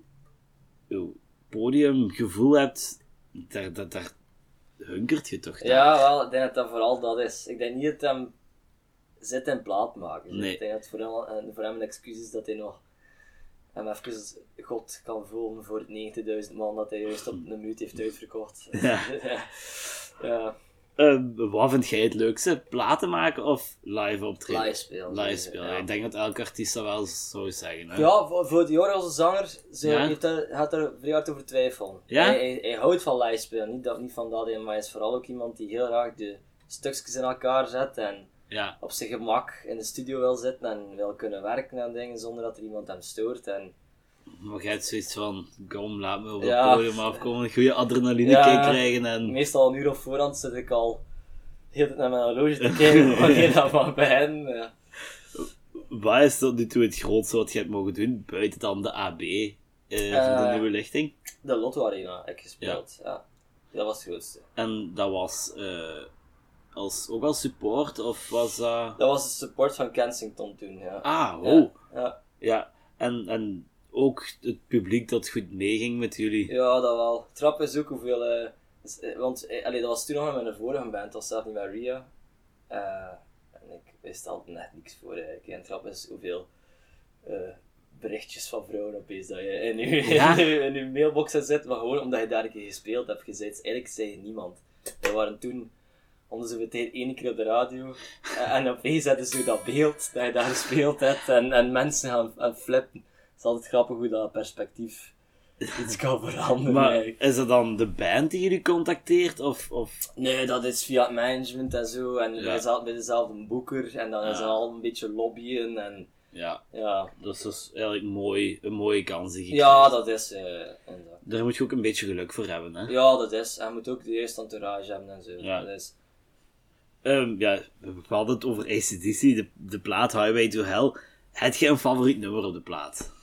je podiumgevoel hebt, daar, daar, daar hunkert je toch naar. Ja, wel, ik denk dat dat vooral dat is. Ik denk niet dat hem zit in plaat maken. Nee. Ik denk dat het voor hem, en voor hem een excuus is dat hij nog hem even God kan voelen voor het 90.000 man dat hij juist op een minuut heeft uitverkocht. Ja. ja. Eh, wat vind jij het leukste? Platen maken of live optreden? Live spelen. Live spelen. Ja. Ik denk dat elke artiest dat wel zou zeggen. Hè? Ja, voor, voor Dior als zanger ze Ja? heeft er, gaat er vrij hard over twijfelen. Ja? Hij, hij, hij houdt van live spelen, niet, dat, niet van dat, maar hij is vooral ook iemand die heel graag de stukjes in elkaar zet en Ja. op zijn gemak in de studio wil zitten en wil kunnen werken aan dingen zonder dat er iemand hem stoort. En, Maar jij hebt zoiets van, kom, laat me op het Ja. podium afkomen, een goede adrenaline Ja. krijgen en... meestal een uur op voorhand zit ik al heel tijd naar mijn horloge te kijken wanneer dat mag beginnen. Ja. Wat is tot nu toe het grootste wat je hebt mogen doen, buiten dan de AB, eh, voor de Eh. nieuwe lichting? De Lotto Arena heb ik gespeeld. Ja. Dat was het grootste. En dat was eh, als, ook als support, of was dat... Dat was de support van Kensington toen. Ja. Ah, oh. Ja. Ja, en, en ook het publiek dat goed meeging met jullie. Ja, dat wel. Trap is ook hoeveel. eh, eh, want eh, allee, dat was toen nog met mijn vorige band, dat was zelf niet met Ria. Eh, en ik wist altijd net niks voor eigenlijk. En trap is hoeveel eh, berichtjes van vrouwen opeens dat je in je, Ja? in, je, mailbox zitten, maar gewoon omdat je daar een keer gespeeld hebt gezet. Eigenlijk zei je niemand. We waren toen om de zoveel tijd één keer op de radio. En opeens hadden ze dat beeld dat je daar gespeeld hebt en, en mensen gaan, gaan flippen. Het is altijd grappig hoe dat perspectief iets kan veranderen. Maar eigenlijk. is het dan de band die jullie contacteert? Of, of... Nee, dat is via het management en zo. En Ja. wij zaten bij dezelfde boeker en dan is het al een beetje lobbyen. En Ja, ja, dat is dus eigenlijk mooi, een mooie kans die je ja dat is. eh, inderdaad. Daar moet je ook een beetje geluk voor hebben, hè? ja, dat is. En je moet ook de eerste entourage hebben en zo. Ja. Dat is. Ehm, ja, we hadden het over ACDC, de, de plaat Highway to Hell. Heb je een favoriet nummer op de plaat?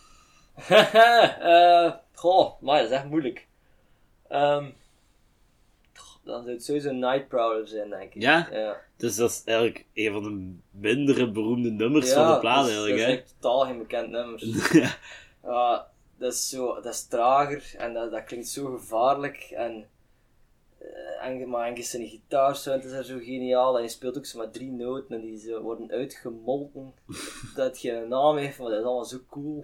Eh, goh, maar dat is echt moeilijk. Ehm, goh, dan zou het sowieso Night Prowler zijn, denk ik. Ja? Ja. Dus dat is eigenlijk een van de mindere beroemde nummers van de plaat, dat eigenlijk, Dat hè? is echt totaal geen bekend nummer. ja. Ja, dat is zo, dat is trager en dat, dat klinkt zo gevaarlijk en, eh, en maar en zijn gitaarsound is er zo geniaal en je speelt ook zo met drie noten en die worden uitgemolken dat het geen naam heeft, maar dat is allemaal zo cool.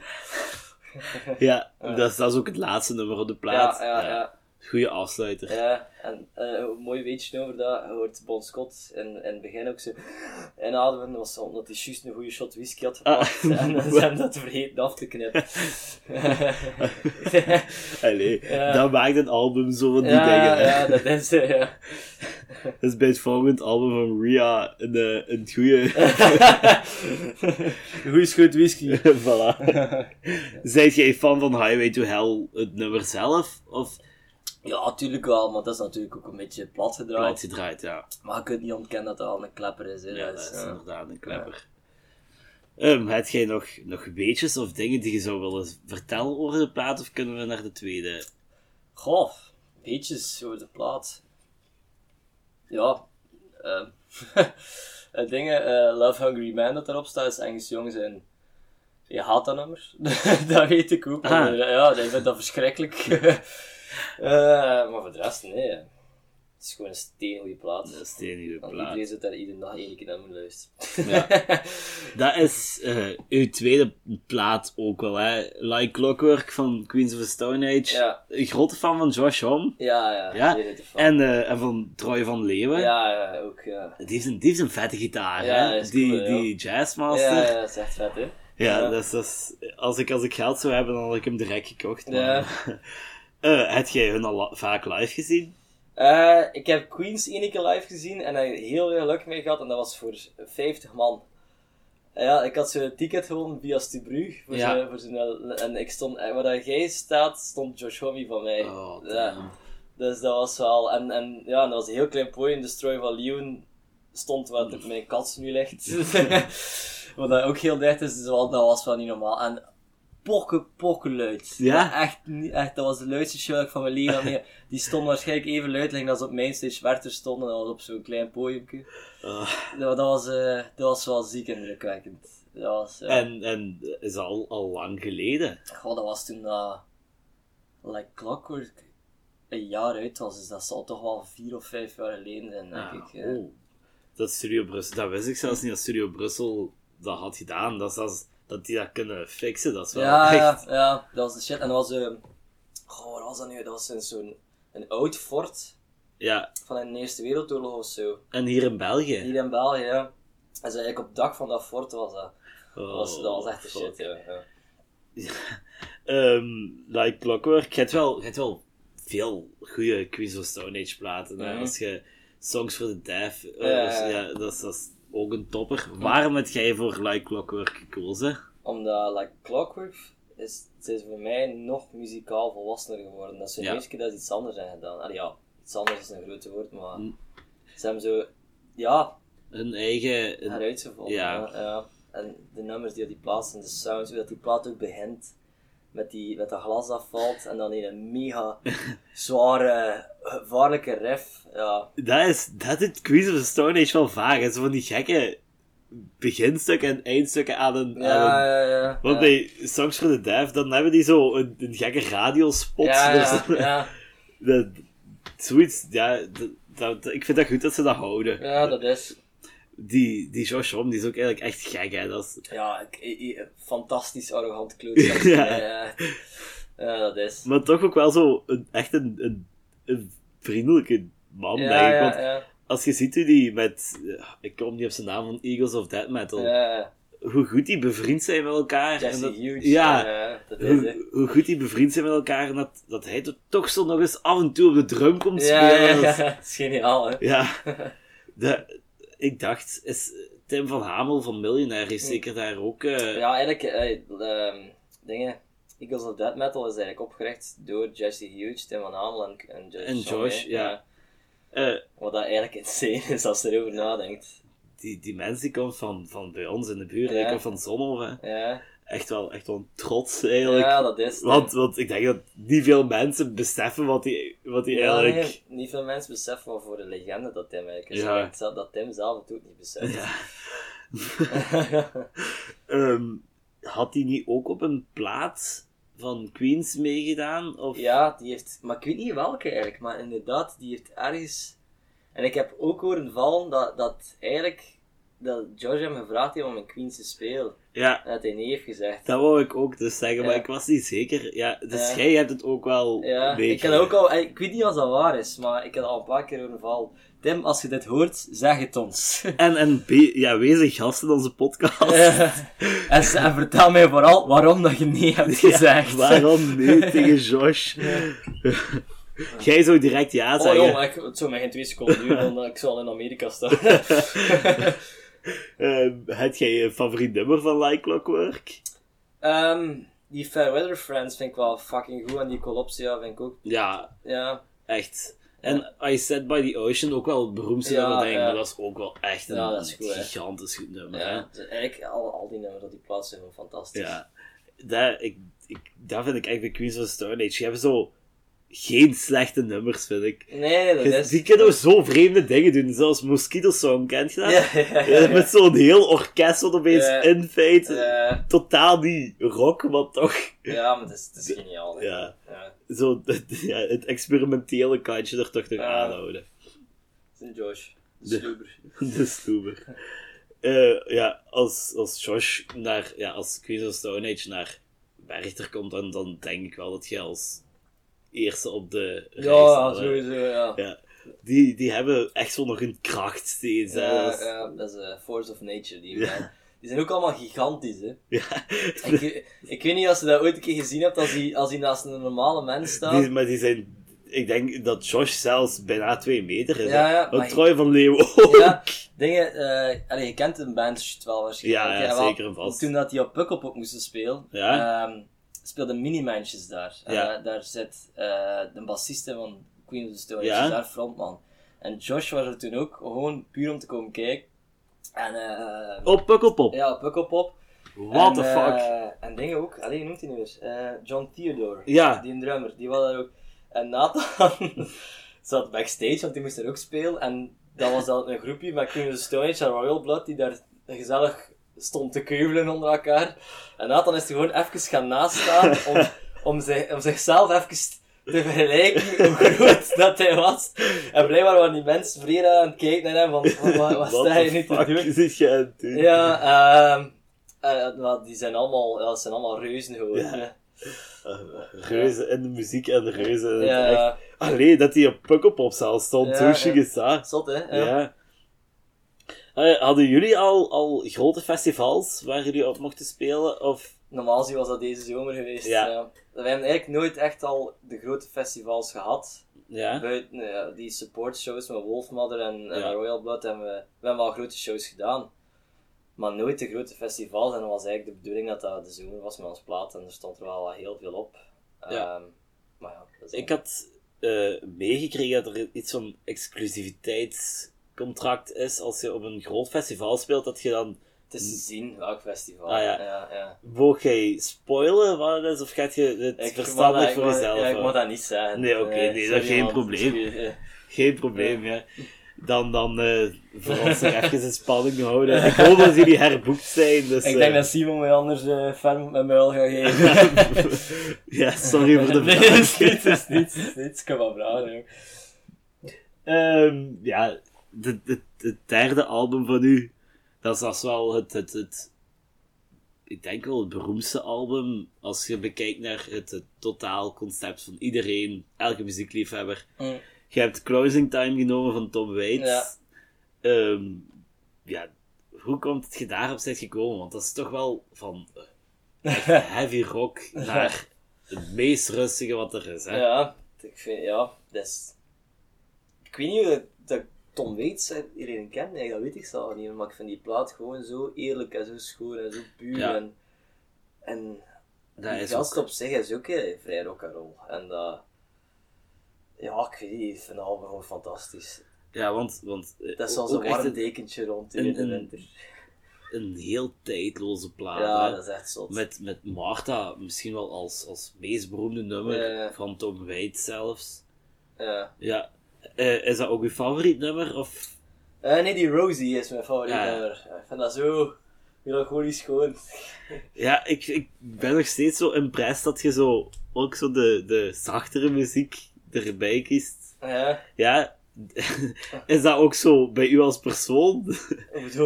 Ja, Dat, is, dat is ook het laatste nummer op de plaat. Ja, ja, ja. Goeie afsluiter. Ja, en een mooi weetje over dat, hoort Bon Scott in, in het begin ook zo inademen, was omdat hij juist een goede shot whisky had Ah. en dan zijn dat vergeten af te knippen. Allee, Ja. dat maakt een album zo van die ja, dingen. ja, dat is eh, ja. Dat is bij het volgende album van Ria een, eh, een goede... Goeie schut whisky. voilà. Zijt jij fan van Highway to Hell, het nummer zelf? Of Ja, natuurlijk wel, maar dat is natuurlijk ook een beetje plat gedraaid. plaat gedraaid, ja. Maar je kunt niet ontkennen dat dat al een klepper is. Hè. Ja, dat is, is eh, inderdaad een klepper. Ehm, heb jij nog, nog weetjes of dingen die je zou willen vertellen over de plaat, of kunnen we naar de tweede? Goh, beetjes over de plaat. Ja, ehm het dingen, eh, Love Hungry Man dat erop staat, is Engels jongens en je haat dat nummer. dat weet ik ook. Ah. maar, Ja, ik vind dat verschrikkelijk. Eh, maar voor de rest, nee. Het is gewoon een steengoede plaat. Dat is de enige Want plaat. iedereen zit daar iedere dag één keer naar moeten luisteren. Ja. Dat is eh, uw tweede plaat ook wel, hè? Like Clockwork van Queens of the Stone Age. Ja. Een grote fan van Josh Homme. Ja, ja. En, eh, en van Troy van Leeuwen. Ja, ja, ook, ja. Die, heeft een, die heeft een vette gitaar, Ja, hè? die, cool, die Jazzmaster. Ja, Ja, dat is echt vet, hè. ja. Dat is, dat is- als, ik, als ik geld zou hebben, dan had ik hem direct gekocht. maar- Ja. Heb jij hun al vaak live gezien? Eh, ik heb Queens één keer live gezien en daar heel veel geluk mee gehad en dat was voor 50 man. Eh, ja, ik had zo'n ticket gewoon via Stubru. Voor Ja. voor zo'n- en ik stond, waar jij staat, stond Josh Homme van mij. Oh, ja. Dus dat was wel, en, en ja, en dat was een heel klein podium, de Troy van Leeuwen stond waar mijn kat nu ligt. Wat dat ook heel dicht is, dus dat was wel niet normaal. En pokken, pokken luid. Ja? Echt, echt, dat was de luidste show dat ik van mijn leven had. Die stond waarschijnlijk even luid als op Mainstage Werther stonden. Dat was op zo'n klein podiumje. Ah. Dat, dat, was, eh, dat was wel ziek indrukwekkend. Dat was, ja. En, en is al, al lang geleden. Goh, dat was toen dat like Clockwork een jaar uit was, dus dat zal toch wel vier of vijf jaar geleden zijn, denk Ah, ik. oh. Dat Studio Brussel, dat wist ik zelfs niet dat Studio Brussel dat had gedaan. Dat, dat, dat die dat kunnen fixen, dat is wel Ja, ja, echt... ja, dat was de shit. En dat was, goh, wat was dat nu? Dat was zo'n een oud fort Ja, van de Eerste Wereldoorlog of zo. en hier in België. Hier in België, ja. En zo eigenlijk op het dak van dat fort was dat. Dat was, dat was echt de Oh, shit, ja. ja. Ehm, like Clockwork, je hebt wel, je hebt wel veel goede Queens of Stone Age platen. Mhm. Als je Songs for the Deaf, eh, Ja, ja, ja. ja, dat, is, dat is ook een topper. Waarom heb jij voor Like Clockwork gekozen? Omdat like, Clockwork is, ze is voor mij nog muzikaal volwassener geworden. Dat de Ja. eerste keer dat ze iets anders hebben gedaan. Allee, ja, iets anders is een groot woord, maar Mm. ze hebben zo, ja, Een eigen... een-. Ja. Ja. En de nummers die op die plaats en de sounds, hoe dat die plaat ook begint. Met, die, met dat glas dat valt en dan in een mega zware, gevaarlijke riff. Ja, dat, is, dat Queens of the Stone Age wel vaak. hè. Zo van die gekke beginstukken en eindstukken aan een... aan ja, een- ja. ja, Want bij Songs for the Deaf, dan hebben die zo een, een gekke radiospot. ja, Dus- ja, ja, dat, zoiets, ja, dat, dat- ik vind dat goed dat ze dat houden. ja, dat is. Die, die Josh Homme, die is ook eigenlijk echt gek, hè. Dat is, Ja, fantastisch arrogant klootzak. Ja. ja. Ja, ja, dat is. maar toch ook wel zo een, echt een, een, een vriendelijke man, Ja, denk ik. ja, Want ja. als je ziet hoe die met, eh, ik kom niet op zijn naam, van Eagles of Death Metal, Ja, hoe goed die bevriend zijn met elkaar. en Jesse dat, Hughes. Ja, dat is hoe, hoe goed die bevriend zijn met elkaar en dat, dat hij er toch zo nog eens af en toe op de drum komt Ja, spelen. ja, Dat is- ja, dat is geniaal, hè. Ja, de, ik dacht, is Tim van Hamel van Millionaire is zeker daar ook. eh, Ja, eigenlijk, ehm, dingen. Eagles of Death Metal is eigenlijk opgericht door Jesse Hughes, Tim Van Hamel en, en Josh. En Josh, ja. eh, Wat dat eigenlijk insane is als je erover nadenkt. die, die mens die komt van, van bij ons in de buurt, komt van Zonhoven. Ja, Echt wel, echt wel trots eigenlijk. ja dat is het. want, want ik denk dat niet veel mensen beseffen wat die, wat die Ja, eigenlijk. nee, niet veel mensen beseffen wat voor een legende dat Tim eigenlijk is. Ja. Denk Dat, Tim zelf het ook niet beseft. Ja. Ehm, had hij niet ook op een plaat van Queens meegedaan? Of... Ja, die heeft, maar ik weet niet welke eigenlijk, maar inderdaad, die heeft ergens. En ik heb ook horen vallen dat, dat eigenlijk dat George hem gevraagd heeft om in Queens te spelen. ja, En dat hij nee heeft gezegd. dat wou ik ook dus zeggen, maar ik was niet zeker. Ja, dus Ja. jij hebt het ook wel Ja, ik heb ook al, ik weet niet of dat waar is, maar ik heb al een paar keer horen vallen. Tim, als je dit hoort, zeg het ons. En, en be- ja, wees een gast in onze podcast. en, en vertel mij vooral waarom dat je nee hebt gezegd. Ja, waarom nee tegen Josh? Jij zou direct ja Oh zeggen. joh, ik, het zou mij geen twee seconden duren, omdat ik zal in Amerika staan. Ehm, heb jij een favoriet nummer van Like Clockwork? Ehm, die Fair Weather Friends vind ik wel fucking goed. En die Collapsia vind ik ook, Ja, ja. echt. En I Sat By The Ocean, ook wel het beroemdste Ja, nummer, denk ik, ja. maar dat is ook wel echt een Ja, dat hè. gigantisch goed nummer. ja. Dus eigenlijk al, al die nummers op die plaats zijn gewoon fantastisch. Ja, dat, ik, ik, dat vind ik echt de Queens of Stone Age. Die hebben zo geen slechte nummers, vind ik. Nee, dat is... Die kunnen ook zo vreemde dingen doen, zoals Mosquito Song, kent je dat? Ja, ja, ja, Ja, ja. Met zo'n heel orkest wat opeens Ja. infeit. Ja, Totaal niet rock, maar toch ja, maar het is, het is geniaal. hè. Ja. zo het, ja, het experimentele kantje er toch nog aanhouden. Sint Josh. De- sloeber. De sloeber. Eh, ja, als, als Josh naar, ja, als Queens of Stone Age naar Werchter komt, dan, dan denk ik wel dat je als eerste op de reis Ja, sowieso, ja. ja. Die, die hebben echt zo nog een kracht steeds. hè. Ja, Dat is- ja, dat is eh, Force of Nature. Die, Ja. die zijn ook allemaal gigantisch, hè. ja. Ik, ik weet niet of je dat ooit een keer gezien hebt, als die, als die naast een normale mens staat. Die, maar die zijn... Ik denk dat Josh zelfs bijna twee meter is. Ja, ja, maar- Troy van Leeuwen ook. Ja, dingen, allee, je kent een band wel waarschijnlijk. Ja, zeker en vast. Toen dat die op Pukkelpop moesten spelen, Ja. ehm, speelden Minimensjes daar. Ja. eh, daar zit eh, de bassiste van Queen of the Stone Age, Ja. daar frontman. En Josh was er toen ook, gewoon puur om te komen kijken. En eh, Op Pukkelpop. ja, op Pukkelpop. What the En, fuck? eh, en dingen ook, alleen noemt hij nu? Eh, John Theodore. Ja. Die een drummer, die was daar ook. En Nathan zat backstage, want die moest er ook spelen. En dat was dan een groepje met Queen of the Stone Age en Royal Blood, die daar gezellig stond te keuvelen onder elkaar. En Nathan is er gewoon even gaan nastaan om, om, zich, om zichzelf even te vergelijken hoe groot dat hij was. En blijkbaar waren die mensen vrede aan het kijken naar hem, van wat, wat, wat sta je nu te doen? je aan het doen? Ja, ehm eh, die zijn allemaal, ja, zijn allemaal reuzen geworden. Ja. Uh, reuzen in de muziek en reuzen in het Ja, echt. Allee, dat hij op Pukkelpop zelf stond, Ja, zo chic ja. is dat. Zot, hè? Ja. Ja. Eh, hadden jullie al, al grote festivals waar jullie op mochten spelen? Of... Normaal gezien was dat deze zomer geweest. Ja. We hebben eigenlijk nooit echt al de grote festivals gehad. Ja? Buiten ja, die support shows met Wolfmother en. Royal Blood hebben we, we hebben al grote shows gedaan. Maar nooit de grote festivals. En dat was eigenlijk de bedoeling dat dat de zomer was met ons plaat. En er stond er wel heel veel op. Ja. Ehm, maar ja, Ik had eh, meegekregen dat er iets van exclusiviteitscontract is. Als je op een groot festival speelt, dat je dan... Het is te zien welk festival. Ah, ja. ja, ja. Jij spoilen wat het is? Of gaat je het Ik dat- voor ik jezelf Ja, ik houden? mag dat niet zeggen. Nee, oké, Eh, nee, dat is geen probleem. Eh. Geen probleem, ja. Dan, dan eh, voor ons nog even in spanning houden. Ik hoop dat jullie herboekt zijn. Dus, Ik denk eh, dat Simon mij anders uh, ferm met muil gaat geven. ja, sorry voor de Nee, vraag. is niet, is niet, is niet. Ik kan wel vragen. Ehm, ja, de- de- het derde album van u, dat is, dat is wel het, het, het, ik denk wel het beroemdste album als je bekijkt naar het, het totaal concept van iedereen, elke muziekliefhebber. Mm. Je hebt Closing Time genomen van Tom Waits. Ja. Ehm, ja, hoe komt het je daarop bent gekomen? Want dat is toch wel van eh, heavy rock naar het meest rustige wat er is. Hè? Ja, ik vind, ja, dat is... Ik weet niet hoe dat, dat Tom Waits eh, iedereen kent, nee, dat weet ik zelf niet, maar ik vind die plaat gewoon zo eerlijk en zo schoon en zo puur Ja. en... En Dat die is gast op zich is ook eh, vrij rock and roll. En dat... Ja, ik weet niet, ik vind album gewoon fantastisch. Ja, want... want eh, Dat is zoals ook een warm een- dekentje rond in de winter. een heel tijdloze plaat. Ja, hè. dat is echt zot. met, met Martha misschien wel als, als meest beroemde nummer van Tom Waits zelfs. Ja. Ja. Eh, is dat ook uw favoriet nummer? Of... Eh, nee, die Rosie is mijn favoriet Ja. nummer. Ik vind dat zo melancholisch schoon. Ja, ik, ik ben nog steeds zo impressed dat je zo ook zo de, de zachtere muziek erbij kiest. Ja, Ja. Is dat ook zo bij u als persoon?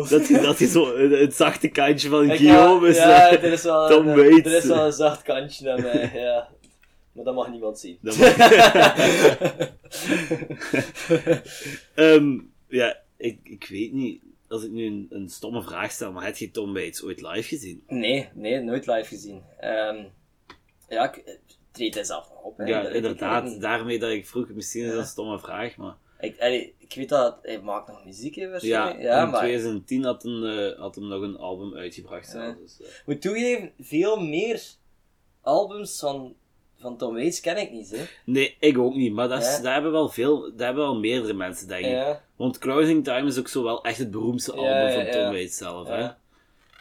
Dat je, dat je zo het, het zachte kantje van Ik Guillaume is? Ja, eh, er is wel, Tom een, er is wel een zacht kantje aan mij, ja. Maar dat mag niemand zien. Dat mag- Ehm, ja, ik, ik weet niet. Als ik nu een, een stomme vraag stel, maar heb je Tom Waits ooit live gezien? nee, nee, nooit live gezien. Ehm, ja, ik treed hij zelf nog op. hè. ja, Dat- inderdaad. Ik, daarmee dat ik vroeg, misschien is dat Ja. een stomme vraag, maar... ik, allee, ik weet dat hij maakt nog muziek, hè, Ja, waarschijnlijk. Ja, in maar 2010 had, een, eh, had hem nog een album uitgebracht zelf. Ja. Dus, eh, ik moet toegeven, veel meer albums van, van Tom Waits ken ik niet, hè. Nee, ik ook niet, maar dat, is, Ja. dat hebben wel veel, dat hebben wel meerdere mensen, denk ik. Ja, Want Closing Time is ook zo wel echt het beroemdste album ja, van Tom. Waits zelf, hè.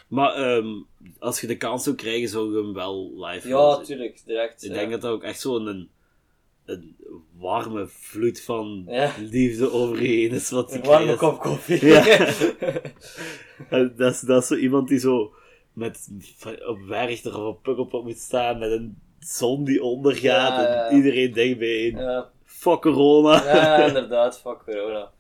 Maar ehm, als je de kans zou krijgen, zou je hem wel live ja tuurlijk, direct. Ik denk dat dat ook echt zo'n een, een warme vloed van liefde over je heen is. Wat Een warme krijg. kop koffie. Ja. Dat, is, dat is zo iemand die zo met, op Werchter of op Pukkelpop moet staan met een zon die ondergaat Ja, ja, ja. en iedereen denkt bijeen. ja, Fuck corona. ja, inderdaad, fuck corona.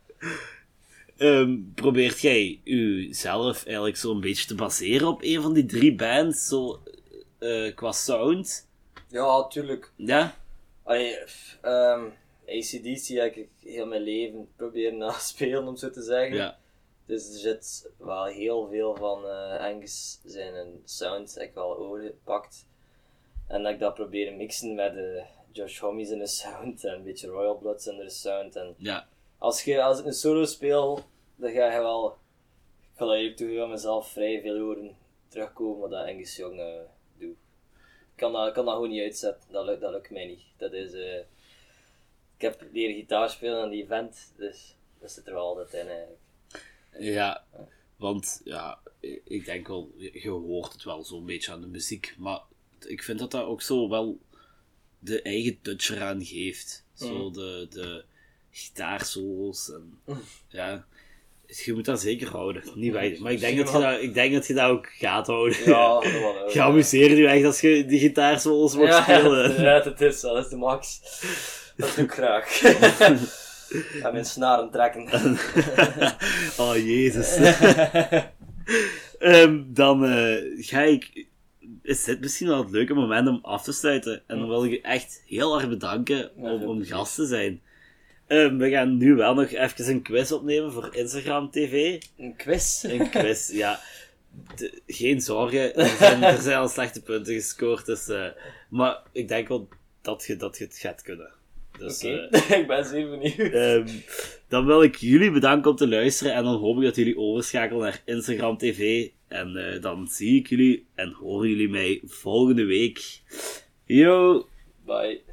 Ehm, probeert jij jezelf eigenlijk zo'n beetje te baseren op een van die drie bands, zo eh, qua sound? Ja, tuurlijk. Ja? Allee, ehm, ACDC heb ik heel mijn leven proberen na spelen, om zo te zeggen. Ja. Dus er zit wel heel veel van eh Angus zijn sound ik wel overgepakt. En dat ik dat proberen mixen met eh Josh Homme zijn sound en een beetje Royal Blood zijn sound. En Ja. als, je, als ik een solo speel, dan ga je wel, ik ga dat aan mezelf vrij veel horen terugkomen wat dat Angus Jong eh doet. Ik kan dat, kan dat gewoon niet uitzetten, dat lukt, dat lukt mij niet. Dat is, eh, ik heb leren gitaar spelen aan die event, dus dat zit er wel altijd in eigenlijk. Ja. Want ja, ik denk wel, je hoort het wel zo'n beetje aan de muziek. Maar ik vind dat dat ook zo wel de eigen touch eraan geeft. Zo de, de gitaarsolos en ja. Je moet dat zeker houden. Niet wij. Maar ik denk, dat je dat, ik denk dat je dat ook gaat houden. Ja, dat wel. Je amuseert je echt als je die gitaarsolos mag Ja, spelen. ja, dat is zo, dat is de max. Dat doe ik graag. Ga mijn snaren trekken. oh, jezus. Ehm, dan eh, ga ik... Is dit misschien wel het leuke moment om af te sluiten? En dan wil ik je echt heel erg bedanken om, om gast te zijn. Ehm, we gaan nu wel nog even een quiz opnemen voor Instagram TV. Een quiz. Een quiz, ja. De- geen zorgen, er zijn, er zijn al slechte punten gescoord. Dus, eh, maar ik denk wel dat je, dat je het gaat kunnen. Dus, Oké, eh, ik ben zeer benieuwd. Ehm, dan wil ik jullie bedanken om te luisteren en dan hoop ik dat jullie overschakelen naar Instagram TV. En eh, dan zie ik jullie en horen jullie mij volgende week. Yo! Bye.